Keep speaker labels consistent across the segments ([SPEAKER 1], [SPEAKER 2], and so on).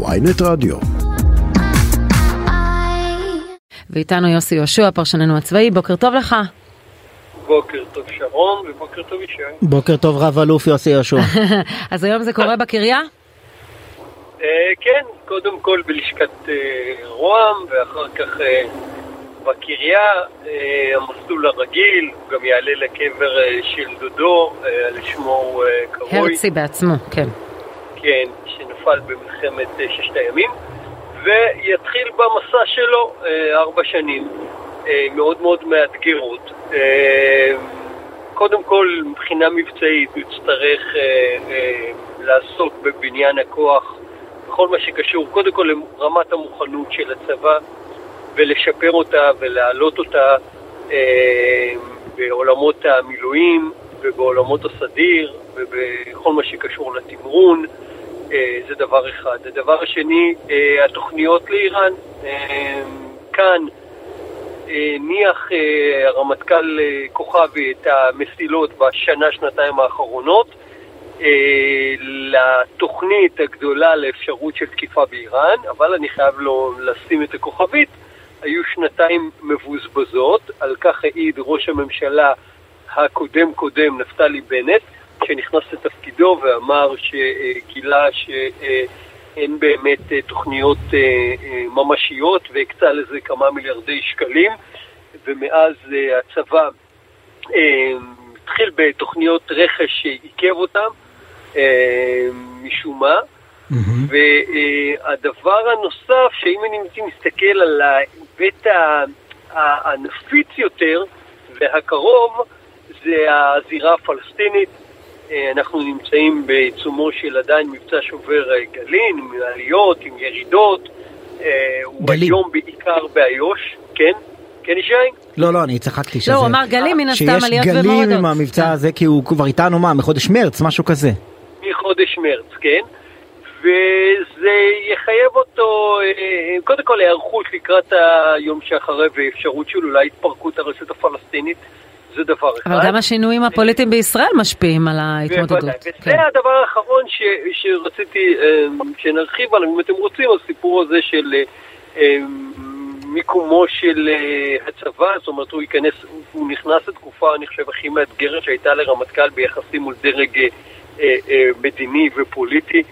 [SPEAKER 1] ויינט רדיו.
[SPEAKER 2] ואיתנו יוסי יהושע, פרשננו הצבאי, בוקר טוב לך.
[SPEAKER 3] בוקר טוב שרון ובוקר טוב ישי.
[SPEAKER 4] בוקר טוב רב אלוף יוסי יהושע.
[SPEAKER 2] אז היום זה קורה בקריה?
[SPEAKER 3] אה, כן, קודם כל בלשכת אה, רוה"מ ואחר כך אה, בקריה, המסלול הרגיל, הוא גם יעלה לקבר של דודו, על שמו הוא קרוי.
[SPEAKER 2] הרצי בעצמו, כן.
[SPEAKER 3] כן, שנפל במלחמת אה, ששת הימים, ויתחיל במסע שלו אה, ארבע שנים, אה, מאוד מאוד מאתגרות. קודם כל, מבחינה מבצעית, הוא יצטרך לעסוק בבניין הכוח, בכל מה שקשור, קודם כל לרמת המוכנות של הצבא, ולשפר אותה ולהעלות אותה בעולמות המילואים ובעולמות הסדיר ובכל מה שקשור לתמרון. אה, זה דבר אחד. הדבר השני, אה, התוכניות לאיראן. אה, כאן הניח הרמטכ"ל כוכבי את המסילות בשנה, שנתיים האחרונות לתוכנית הגדולה לאפשרות של תקיפה באיראן, אבל אני חייב לו לשים את הכוכבית. היו שנתיים מבוזבזות, על כך העיד ראש הממשלה הקודם-קודם, נפתלי בנט, שנכנס לתפקידו ואמר שגילה שאין באמת תוכניות ממשיות והקצה לזה כמה מיליארדי שקלים. ומאז הצבא התחיל בתוכניות רכש שעיכב אותם משום מה. והדבר הנוסף, שאם אני מסתכל על ההיבט הנפיץ יותר והקרוב, זה הזירה הפלסטינית. אנחנו נמצאים בעיצומו של עדיין מבצע שובר גלים, עם עליות, עם ירידות. הוא היום בעיקר באיו"ש, כן? כן ישי?
[SPEAKER 4] לא, לא, אני צחקתי שזה...
[SPEAKER 2] לא, הוא אמר גלים מן הסתם עליות
[SPEAKER 4] ומורדות.
[SPEAKER 2] שיש
[SPEAKER 4] גלים עם המבצע הזה, כי הוא כבר איתנו מה, מחודש מרץ, משהו כזה.
[SPEAKER 3] מחודש מרץ, כן. וזה יחייב אותו, קודם כל היערכות לקראת היום שאחרי ואפשרות של אולי התפרקות הרשת הפלסטינית, זה דבר אחד.
[SPEAKER 2] אבל גם השינויים הפוליטיים בישראל משפיעים על ההתמודדות.
[SPEAKER 3] וזה כן. הדבר האחרון ש, שרציתי שנרחיב עליו, אם אתם רוצים, הסיפור הזה של מיקומו של הצבא, זאת אומרת הוא ייכנס, הוא נכנס לתקופה, אני חושב, הכי מאתגרת שהייתה לרמטכ"ל ביחסים מול דרג מדיני ופוליטי,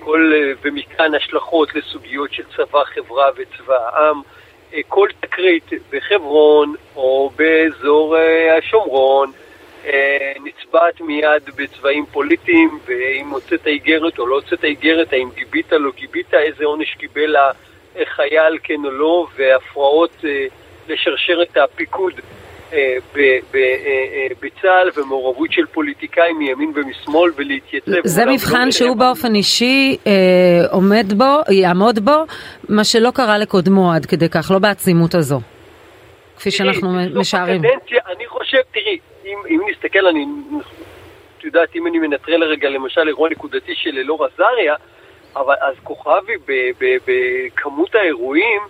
[SPEAKER 3] כל, ומכאן השלכות לסוגיות של צבא, חברה וצבא העם. כל תקרית בחברון או באזור השומרון נצבעת מיד בצבעים פוליטיים, ואם הוצאת איגרת או לא הוצאת איגרת, האם גיבית לא גיבית, איזה עונש קיבל החייל כן או לא, והפרעות לשרשרת הפיקוד בצה"ל ומעורבות של פוליטיקאים מימין ומשמאל ולהתייצב.
[SPEAKER 2] זה מבחן שהוא באופן אישי עומד בו, יעמוד בו, מה שלא קרה לקודמו עד כדי כך, לא בעצימות הזו, כפי שאנחנו משערים.
[SPEAKER 3] אני חושב, תראי, אם נסתכל, אני, את יודעת, אם אני מנטרל לרגע למשל אירוע נקודתי של אלאור עזריה, אבל אז כוכבי בכמות האירועים,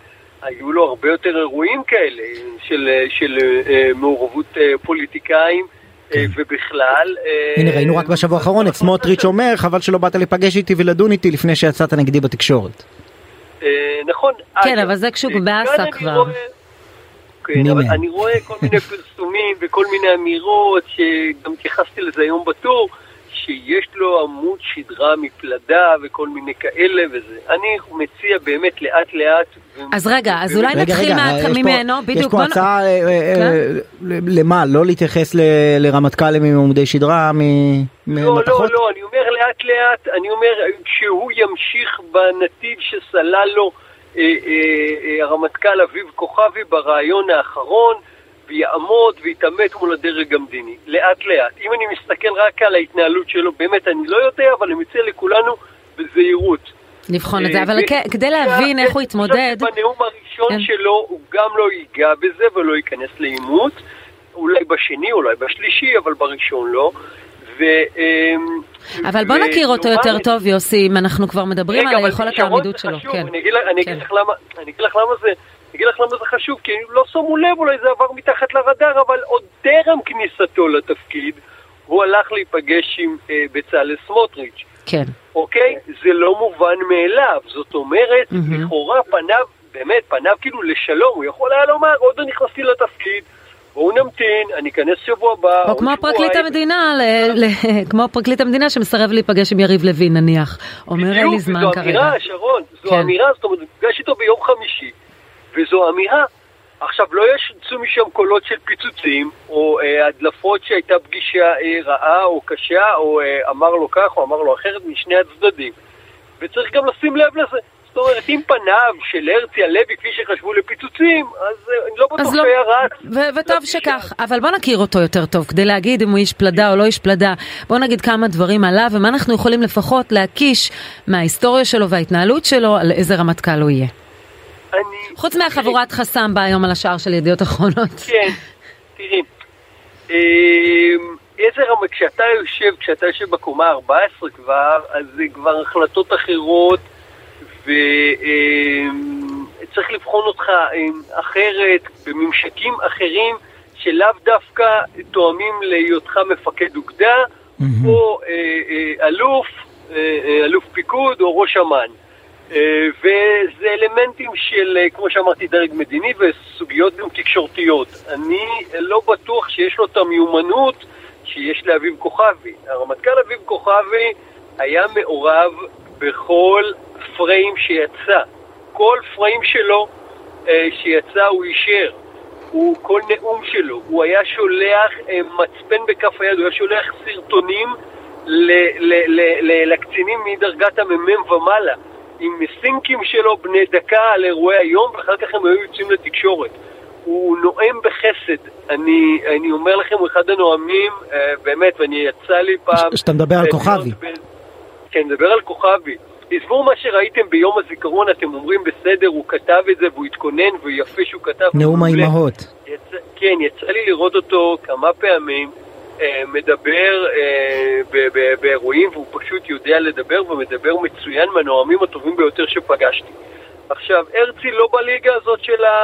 [SPEAKER 3] היו לו הרבה יותר אירועים כאלה של, של uh, מעורבות uh, פוליטיקאים uh, ובכלל.
[SPEAKER 4] הנה ראינו רק בשבוע האחרון את סמוטריץ' אומר חבל שלא באת להיפגש איתי ולדון איתי לפני שיצאת נגדי בתקשורת.
[SPEAKER 3] נכון.
[SPEAKER 2] כן אבל זה כשהוא באסה כבר.
[SPEAKER 3] כן, אבל אני רואה כל מיני פרסומים וכל מיני אמירות שגם התייחסתי לזה היום בטור. שיש לו עמוד שדרה מפלדה וכל מיני כאלה וזה. אני מציע באמת לאט לאט.
[SPEAKER 2] אז רגע, אז אולי נתחיל ממנו, בדיוק.
[SPEAKER 4] יש פה הצעה למה? לא להתייחס לרמטכ"לים עם עמודי שדרה ממתכות?
[SPEAKER 3] לא, לא, לא, אני אומר לאט לאט, אני אומר שהוא ימשיך בנתיב שסלל לו הרמטכ"ל אביב כוכבי ברעיון האחרון. ויעמוד ויתעמת מול הדרג המדיני, לאט לאט. אם אני מסתכל רק על ההתנהלות שלו, באמת אני לא יודע, אבל אני מציע לכולנו בזהירות.
[SPEAKER 2] לבחון את זה, אבל כדי להבין איך הוא יתמודד...
[SPEAKER 3] בנאום הראשון שלו הוא גם לא ייגע בזה ולא ייכנס לעימות, אולי בשני, אולי בשלישי, אבל בראשון לא. ו...
[SPEAKER 2] אבל בוא נכיר אותו יותר טוב, יוסי, אם אנחנו כבר מדברים על היכולת העמידות שלו.
[SPEAKER 3] אני אגיד לך למה זה... אני אגיד לך למה זה חשוב, כי לא שמו לב, אולי זה עבר מתחת לרדאר, אבל עוד טרם כניסתו לתפקיד, הוא הלך להיפגש עם אה, בצלאל סמוטריץ'.
[SPEAKER 2] כן.
[SPEAKER 3] אוקיי? זה לא מובן מאליו. זאת אומרת,
[SPEAKER 2] מהמם.
[SPEAKER 3] לכאורה פניו, באמת, פניו כאילו לשלום. הוא יכול היה לומר, עוד לא נכנסתי לתפקיד, בואו נמתין, אני אכנס שבוע הבא.
[SPEAKER 2] או כמו
[SPEAKER 3] שבועיים."
[SPEAKER 2] פרקליט המדינה, ל- ל- כמו פרקליט המדינה שמסרב להיפגש עם יריב לוין נניח. אומר אין לי
[SPEAKER 3] בדיוק,
[SPEAKER 2] זמן
[SPEAKER 3] זו
[SPEAKER 2] כרגע.
[SPEAKER 3] אמירה, שרון, זו
[SPEAKER 2] כן.
[SPEAKER 3] אמירה, זאת אומרת, נפגש איתו ביום חמישי, וזו אמירה. עכשיו, לא יצאו משם קולות של פיצוצים, או אה, הדלפות שהייתה פגישה אה, רעה או קשה, או אה, אמר לו כך או אמר לו אחרת משני הצדדים. וצריך גם לשים לב לזה. זאת אומרת, אם פניו של הרצי הלוי, כפי שחשבו לפיצוצים, אז אה, אני לא בטוח
[SPEAKER 2] לא,
[SPEAKER 3] שהיה רץ.
[SPEAKER 2] ו- וטוב. שכך, אבל בוא נכיר אותו יותר טוב, כדי להגיד אם הוא איש פלדה או לא איש פלדה. בוא נגיד כמה דברים עליו, ומה אנחנו יכולים לפחות להקיש מההיסטוריה שלו וההתנהלות שלו, על איזה רמטכ"ל הוא יהיה.
[SPEAKER 3] אני...
[SPEAKER 2] חוץ מהחבורת חסם בא היום על השער של ידיעות אחרונות.
[SPEAKER 3] כן, תראי, אמ, איזה רמה, כשאתה יושב, כשאתה יושב בקומה 14 כבר, אז זה כבר החלטות אחרות, וצריך לבחון אותך אמ, אחרת, בממשקים אחרים, שלאו דווקא תואמים להיותך מפקד אוגדה. או אה, אה, אלוף, אה, אלוף פיקוד, או ראש אמ"ן. אה, וזה אלמנטים של, אה, כמו שאמרתי, דרג מדיני וסוגיות גם תקשורתיות. אני לא בטוח שיש לו את המיומנות שיש לאביב כוכבי. הרמטכ"ל אביב כוכבי היה מעורב בכל פריים שיצא. כל פריים שלו אה, שיצא הוא אישר. הוא, כל נאום שלו, הוא היה שולח מצפן בכף היד, הוא היה שולח סרטונים ל, ל, ל, לקצינים מדרגת המ"מ ומעלה, עם סינקים שלו בני דקה על אירועי היום, ואחר כך הם היו יוצאים לתקשורת. הוא נואם בחסד. אני, אני אומר לכם, הוא אחד הנואמים, אה, באמת, ואני יצא לי פעם...
[SPEAKER 4] ש- שאתה מדבר על
[SPEAKER 3] להיות
[SPEAKER 4] כוכבי.
[SPEAKER 3] ב- כן, מדבר על כוכבי. עזבו מה שראיתם ביום הזיכרון, אתם אומרים בסדר, הוא כתב את זה והוא התכונן ויפה שהוא כתב.
[SPEAKER 4] נאום. האימהות.
[SPEAKER 3] יצא, כן, יצא לי לראות אותו כמה פעמים אה, מדבר אה, ב- ב- באירועים, והוא פשוט יודע לדבר ומדבר מצוין מהנואמים הטובים ביותר שפגשתי. עכשיו, הרצי לא בליגה הזאת של, ה...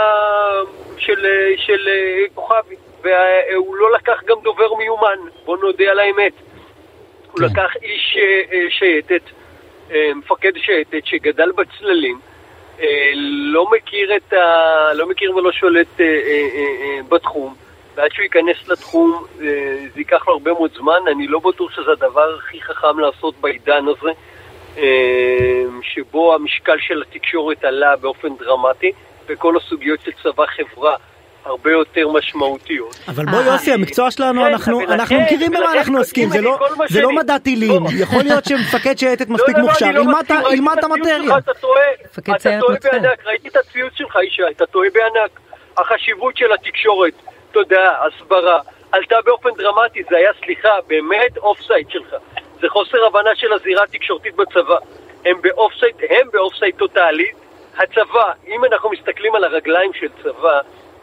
[SPEAKER 3] של, אה, של אה, כוכבי, והוא לא לקח גם דובר מיומן, בוא נודה על האמת. הוא
[SPEAKER 4] כן.
[SPEAKER 3] לקח איש אה, אה, שייטת, אה, מפקד שייטת שגדל בצללים, אה, לא מכיר את ה... לא מכיר ולא שולט אה, אה, אה, אה, בתחום, ועד שהוא ייכנס לתחום אה, זה ייקח לו הרבה מאוד זמן, אני לא בטוח שזה הדבר הכי חכם לעשות בעידן הזה, אה, שבו המשקל של התקשורת עלה באופן דרמטי, וכל הסוגיות של צבא חברה הרבה יותר משמעותיות.
[SPEAKER 4] אבל בוא
[SPEAKER 2] אה,
[SPEAKER 4] יוסי, המקצוע שלנו,
[SPEAKER 3] כן,
[SPEAKER 4] אנחנו אנחנו מכירים במה אנחנו עוסקים, זה לא- לא מדע טילים,
[SPEAKER 3] לא.
[SPEAKER 4] יכול להיות שמפקד שייטת מספיק
[SPEAKER 3] לא, לא,
[SPEAKER 4] מוכשר, ילמד את המטריה.
[SPEAKER 3] אתה טועה,
[SPEAKER 2] מפקד
[SPEAKER 3] אתה
[SPEAKER 2] סיירת
[SPEAKER 3] טועה
[SPEAKER 2] מטכ"ל.
[SPEAKER 3] בענק, ראיתי את הציוץ שלך, ישי, אתה טועה בענק. החשיבות של התקשורת, תודעה, הסברה, עלתה באופן דרמטי, זה היה, סליחה, באמת offside שלך. זה חוסר הבנה של הזירה התקשורתית בצבא. הם ב offside, הם ב offside טוטאלי. הצבא, אם אנחנו מסתכלים על הרגליים של צבא,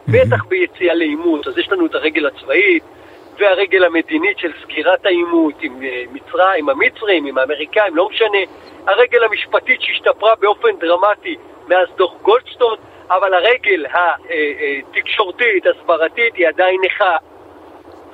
[SPEAKER 3] בטח ביציאה לעימות, אז יש לנו את הרגל הצבאית, והרגל המדינית של סגירת העימות עם אה, מצרים, עם המצרים, עם האמריקאים, לא משנה. הרגל המשפטית שהשתפרה באופן דרמטי מאז דוח גולדסטון, אבל הרגל התקשורתית, הסברתית, היא עדיין נכה.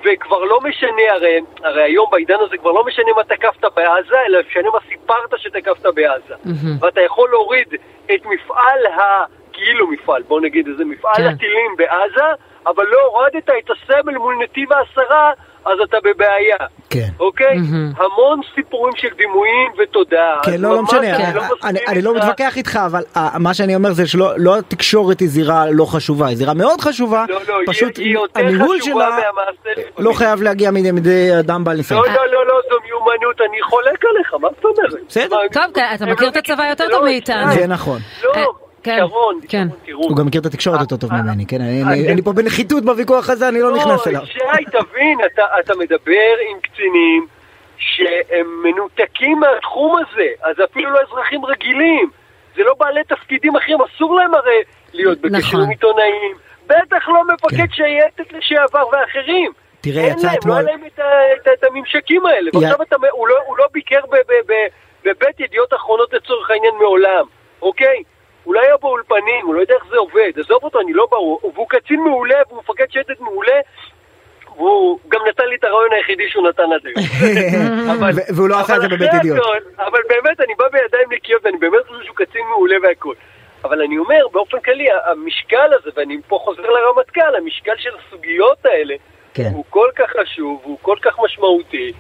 [SPEAKER 3] וכבר לא משנה, הרי, הרי היום בעידן הזה כבר לא משנה מה תקפת בעזה, אלא משנה מה סיפרת שתקפת בעזה.
[SPEAKER 2] מהמם.
[SPEAKER 3] ואתה יכול להוריד את מפעל ה... כאילו מפעל, בוא נגיד איזה מפעל
[SPEAKER 2] כן.
[SPEAKER 3] הטילים בעזה, אבל לא הורדת את הסמל מול נתיב העשרה, אז אתה בבעיה.
[SPEAKER 4] כן.
[SPEAKER 3] אוקיי?
[SPEAKER 2] מהמם.
[SPEAKER 3] המון סיפורים של דימויים ותודעה.
[SPEAKER 4] כן, לא, לא משנה,
[SPEAKER 3] אני
[SPEAKER 4] אני-
[SPEAKER 3] לא
[SPEAKER 4] אני- אני לא. מתווכח איתך, אבל אה, מה שאני אומר זה שלא לא התקשורת היא זירה לא חשובה, היא זירה מאוד חשובה,
[SPEAKER 3] לא, לא, היא-
[SPEAKER 4] פשוט
[SPEAKER 3] היא יותר
[SPEAKER 4] הניהול שלה לא. חייב להגיע מידי מידי אדם בעל ניסיון.
[SPEAKER 3] לא, לא, לא, לא, זו מיומנות, אני חולק עליך, מה זאת אומרת?
[SPEAKER 4] בסדר.
[SPEAKER 2] טוב, כן, אתה מכיר
[SPEAKER 3] לא
[SPEAKER 2] את הצבא יותר טוב
[SPEAKER 3] לא-
[SPEAKER 2] מאיתנו.
[SPEAKER 4] זה נכון.
[SPEAKER 3] לא,
[SPEAKER 2] אה, כן,
[SPEAKER 3] שרון,
[SPEAKER 2] כן.
[SPEAKER 3] תראו.
[SPEAKER 4] הוא גם מכיר את התקשורת יותר טוב
[SPEAKER 3] אה,
[SPEAKER 4] ממני, כן? אני-
[SPEAKER 3] אה,
[SPEAKER 4] אני פה בנחיתות בוויכוח הזה, אני לא נכנס אליו.
[SPEAKER 3] שי, תבין, אתה, אתה מדבר עם קצינים שהם מנותקים מהתחום הזה, אז אפילו לא אזרחים רגילים. זה לא בעלי תפקידים אחרים, אסור להם הרי להיות בקשר
[SPEAKER 2] נכון.
[SPEAKER 3] עם עיתונאים. בטח לא מפקד
[SPEAKER 4] כן.
[SPEAKER 3] שייטת לשעבר ואחרים.
[SPEAKER 4] תראה,
[SPEAKER 3] אין
[SPEAKER 4] יצא
[SPEAKER 3] להם,
[SPEAKER 4] אתמול-
[SPEAKER 3] לא היה להם את, הממשקים האלה. ועכשיו אתה, הוא, לא, הוא לא ביקר ב, ב, ב, בבית ידיעות אחרונות לצורך העניין מעולם, אוקיי? הוא לא היה באולפנים, הוא לא יודע איך זה עובד, עזוב אותו, אני לא ברור. והוא קצין מעולה והוא מפקד שייטת מעולה, והוא גם נתן לי את הרעיון היחידי שהוא נתן עד היום.
[SPEAKER 4] והוא לא עשה את זה בבית אידיוט.
[SPEAKER 3] אבל באמת, אני בא בידיים נקיות, ואני באמת חושב שהוא קצין מעולה והכל. אבל אני אומר, באופן כללי, המשקל הזה, ואני פה חוזר לרמטכ"ל, המשקל של הסוגיות האלה, כן. הוא כל כך חשוב, הוא כל כך משמעותי.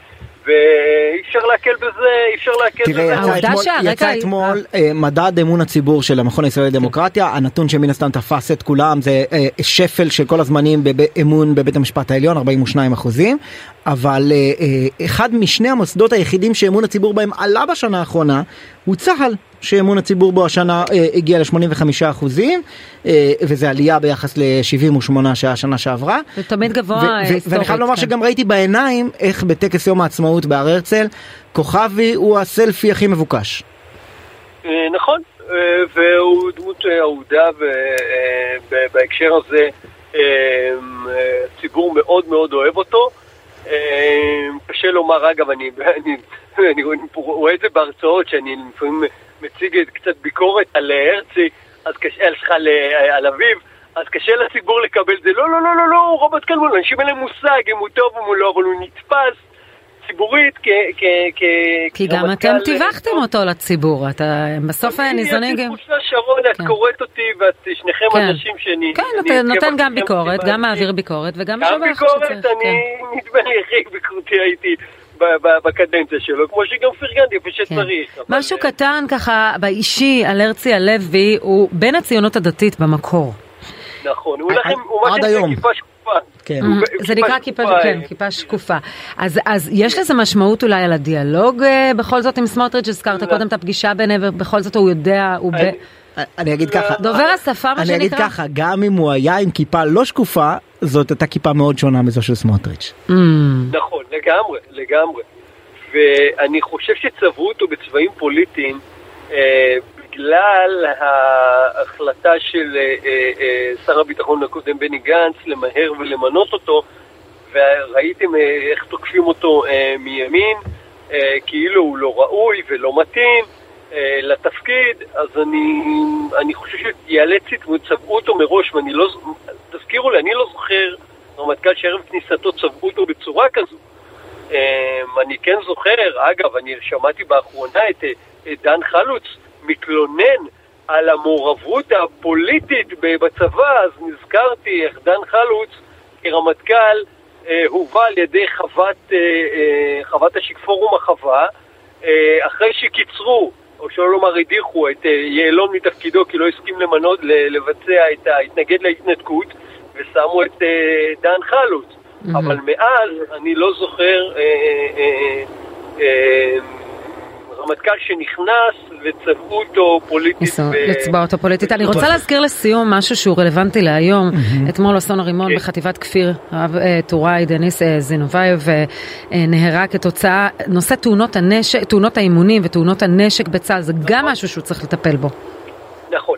[SPEAKER 3] ואי אפשר להקל בזה, אי אפשר להקל
[SPEAKER 4] תראה, בזה. תראה, יצא, אתמול, יצא אתמול אה, מדד אמון הציבור של המכון הישראלי לדמוקרטיה, הנתון שמן הסתם תפס את כולם זה אה, שפל של כל הזמנים באמון בבית המשפט העליון, 42 אחוזים, אבל אה, אחד משני המוסדות היחידים שאמון הציבור בהם עלה בשנה האחרונה הוא צה"ל, שאמון הציבור בו השנה אה, הגיע ל-85 אחוזים, אה, וזה עלייה ביחס ל-78 שהיה השנה שעברה.
[SPEAKER 2] זה תמיד גבוה היסטורית.
[SPEAKER 4] ואני חייב לומר כן. שגם ראיתי בעיניים איך בטקס יום העצמאות בהר הרצל, כוכבי הוא הסלפי הכי מבוקש.
[SPEAKER 3] אה, נכון, אה, והוא דמות אה, אהודה בהקשר הזה, ציבור מאוד מאוד אוהב אותו. קשה לומר, אגב, אני, אני, אני רואה את זה בהרצאות, שאני לפעמים מציג קצת ביקורת על הרצי, אז קשה, סליחה, על אביב, אז קשה לציבור לקבל את זה. לא, לא, לא, לא, לא, רובוט קלמון, אנשים אין להם מושג אם הוא טוב או לא, אבל הוא נתפס ציבורית כ... כ,
[SPEAKER 2] כ כי גם אתם טיווחתם אותו לציבור, אתה בסוף ניזונים
[SPEAKER 3] גם... אני שרון, את כן. קוראת אותי ואת שניכם כן. אנשים שאני...
[SPEAKER 2] כן, אתה נותן גם ביקורת, גם מעביר ביקורת וגם
[SPEAKER 3] גם ביקורת, אני כן. נדמה לי הכי ביקורתי הייתי. בקדנציה שלו, כמו שגם פרגנתי איפה שצריך.
[SPEAKER 2] כן. משהו קטן ככה באישי על הרצי הלוי, הוא בין הציונות הדתית במקור.
[SPEAKER 3] נכון, הוא לכם, הוא מה שנקרא כיפה שקופה.
[SPEAKER 2] כן. זה נקרא כיפה, כן, כיפה שקופה. אז, אז יש לזה משמעות אולי על הדיאלוג אה, בכל זאת עם סמוטריץ', הזכרת לא. קודם את הפגישה ביניהם, ובכל זאת הוא יודע, הוא ב...
[SPEAKER 4] אני אגיד ככה,
[SPEAKER 2] דובר השפה מה שנקרא,
[SPEAKER 4] אני אגיד ככה, גם אם הוא היה עם כיפה לא שקופה, זאת הייתה כיפה מאוד שונה מזו של סמוטריץ'.
[SPEAKER 3] Mm. נכון, לגמרי, לגמרי. ואני חושב שצבעו אותו בצבעים פוליטיים אה, בגלל ההחלטה של אה, אה, אה, שר הביטחון הקודם בני גנץ למהר ולמנות אותו, וראיתם אה, איך תוקפים אותו אה, מימין, אה, כאילו הוא לא ראוי ולא מתאים. אה, לתפקיד, אז אני, אני חושב שיאלץ, צבעו אותו מראש, ואני לא, תזכירו לי, אני לא זוכר רמטכ"ל שערב כניסתו צבעו אותו בצורה כזו. אה, אני כן זוכר, אגב, אני שמעתי באחרונה את, את דן חלוץ מתלונן על המעורבות הפוליטית בצבא, אז נזכרתי איך דן חלוץ כרמטכ"ל אה, הובא על ידי חוות, חוות השיק פורום החווה, אחרי שקיצרו או שלא לומר הדיחו את אה, יעלון מתפקידו כי לא הסכים למנות, לבצע את ה... התנגד להתנתקות, ושמו את אה, דן חלוץ. Mm-hmm. אבל מאז אני לא זוכר אה, אה, אה, רמטכ"ל שנכנס וצבעו אותו פוליטית.
[SPEAKER 2] לצבע אותו פוליטית. אני רוצה להזכיר לסיום משהו שהוא רלוונטי להיום. אתמול אסון הרימון כן. בחטיבת כפיר, הרב אה, טוראי דניס אה, זינובייב אה, נהרג כתוצאה, נושא תאונות הנשק, תאונות האימונים ותאונות הנשק בצה"ל, זה גם נכון. משהו שהוא צריך לטפל בו.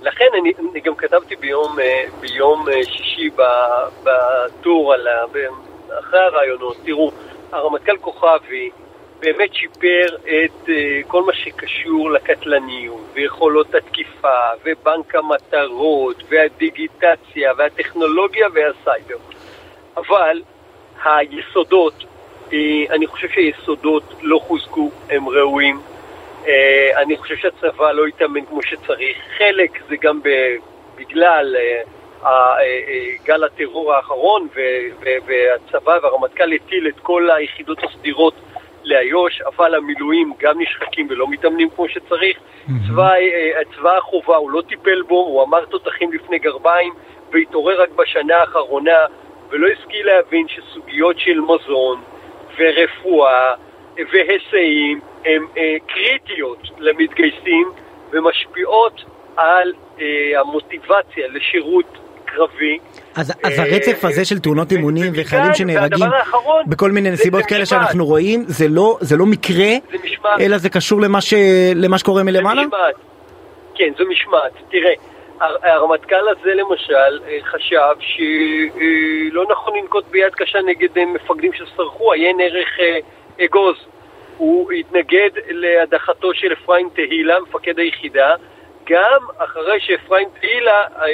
[SPEAKER 3] לכן אני, אני גם כתבתי ביום, ביום שישי בטור, אחרי הרעיונות, תראו, הרמטכ"ל כוכבי באמת שיפר את uh, כל מה שקשור לקטלניות ויכולות התקיפה ובנק המטרות והדיגיטציה והטכנולוגיה והסייבר. אבל היסודות, אני חושב שהיסודות לא חוזקו, הם ראויים. Uh, אני חושב שהצבא לא התאמן כמו שצריך. חלק זה גם בגלל uh, גל הטרור האחרון והצבא והרמטכ"ל הטיל את כל היחידות הסדירות לאיו"ש, אבל המילואים גם נשחקים ולא מתאמנים כמו שצריך. Mm-hmm. צבא, אה, צבא החובה, הוא לא טיפל בו, הוא אמר תותחים לפני גרביים, והתעורר רק בשנה האחרונה, ולא השכיל להבין שסוגיות של מזון ורפואה והיסעים הן אה, קריטיות למתגייסים ומשפיעות על אה, המוטיבציה לשירות קרבי.
[SPEAKER 4] אז, אז הרצף הזה של תאונות אימונים וחיילים שנהרגים בכל מיני נסיבות כאלה שאנחנו רואים, זה לא, זה לא מקרה, אלא זה קשור למה, ש, למה שקורה מלמעלה? זה משמעת.
[SPEAKER 3] כן, זו משמעת. תראה, הרמטכ"ל הזה למשל אה, חשב שלא אה, נכון לנקוט ביד קשה נגד אה, מפקדים שסרחו, עיין ערך אגוז. הוא התנגד להדחתו של אפרים תהילה, מפקד היחידה, גם אחרי שאפרים תהילה אה,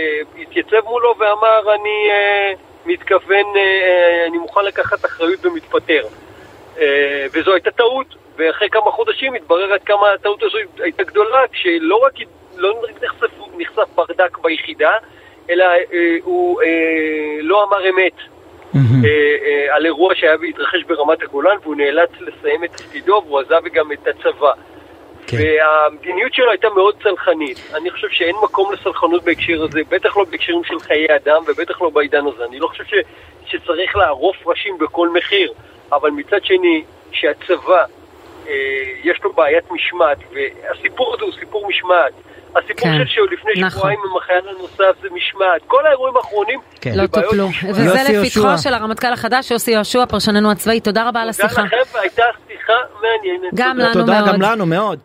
[SPEAKER 3] התייצב מולו ואמר אני, אה, מתכוון, אני מוכן לקחת אחריות ומתפטר. וזו הייתה טעות, ואחרי כמה חודשים התברר עד כמה הטעות הזו הייתה גדולה, כשלא רק לא נחשף, נחשף ברדק ביחידה, אלא הוא לא אמר אמת. על אירוע שהיה והתרחש ברמת הגולן והוא נאלץ לסיים את תפקידו והוא עזב גם את הצבא. כן. והמדיניות שלו הייתה מאוד צלחנית. אני חושב שאין מקום לסלחנות בהקשר הזה, בטח לא בהקשרים של חיי אדם ובטח לא בעידן הזה. אני לא חושב ש, שצריך לערוף ראשים בכל מחיר, אבל מצד שני, שהצבא, אה, יש לו בעיית משמעת, והסיפור הזה הוא סיפור משמעת. הסיפור כן, של שלפני נכון. שבועיים עם החייל הנוסף זה משמעת. כל האירועים האחרונים
[SPEAKER 2] כן. לא טופלו. וזה לפתחו של הרמטכ"ל החדש יוסי יהושע, פרשננו הצבאי. תודה רבה על השיחה.
[SPEAKER 3] תודה לכם, והייתה שיחה מעניינת.
[SPEAKER 2] גם לנו מאוד. תודה
[SPEAKER 4] גם לנו מאוד.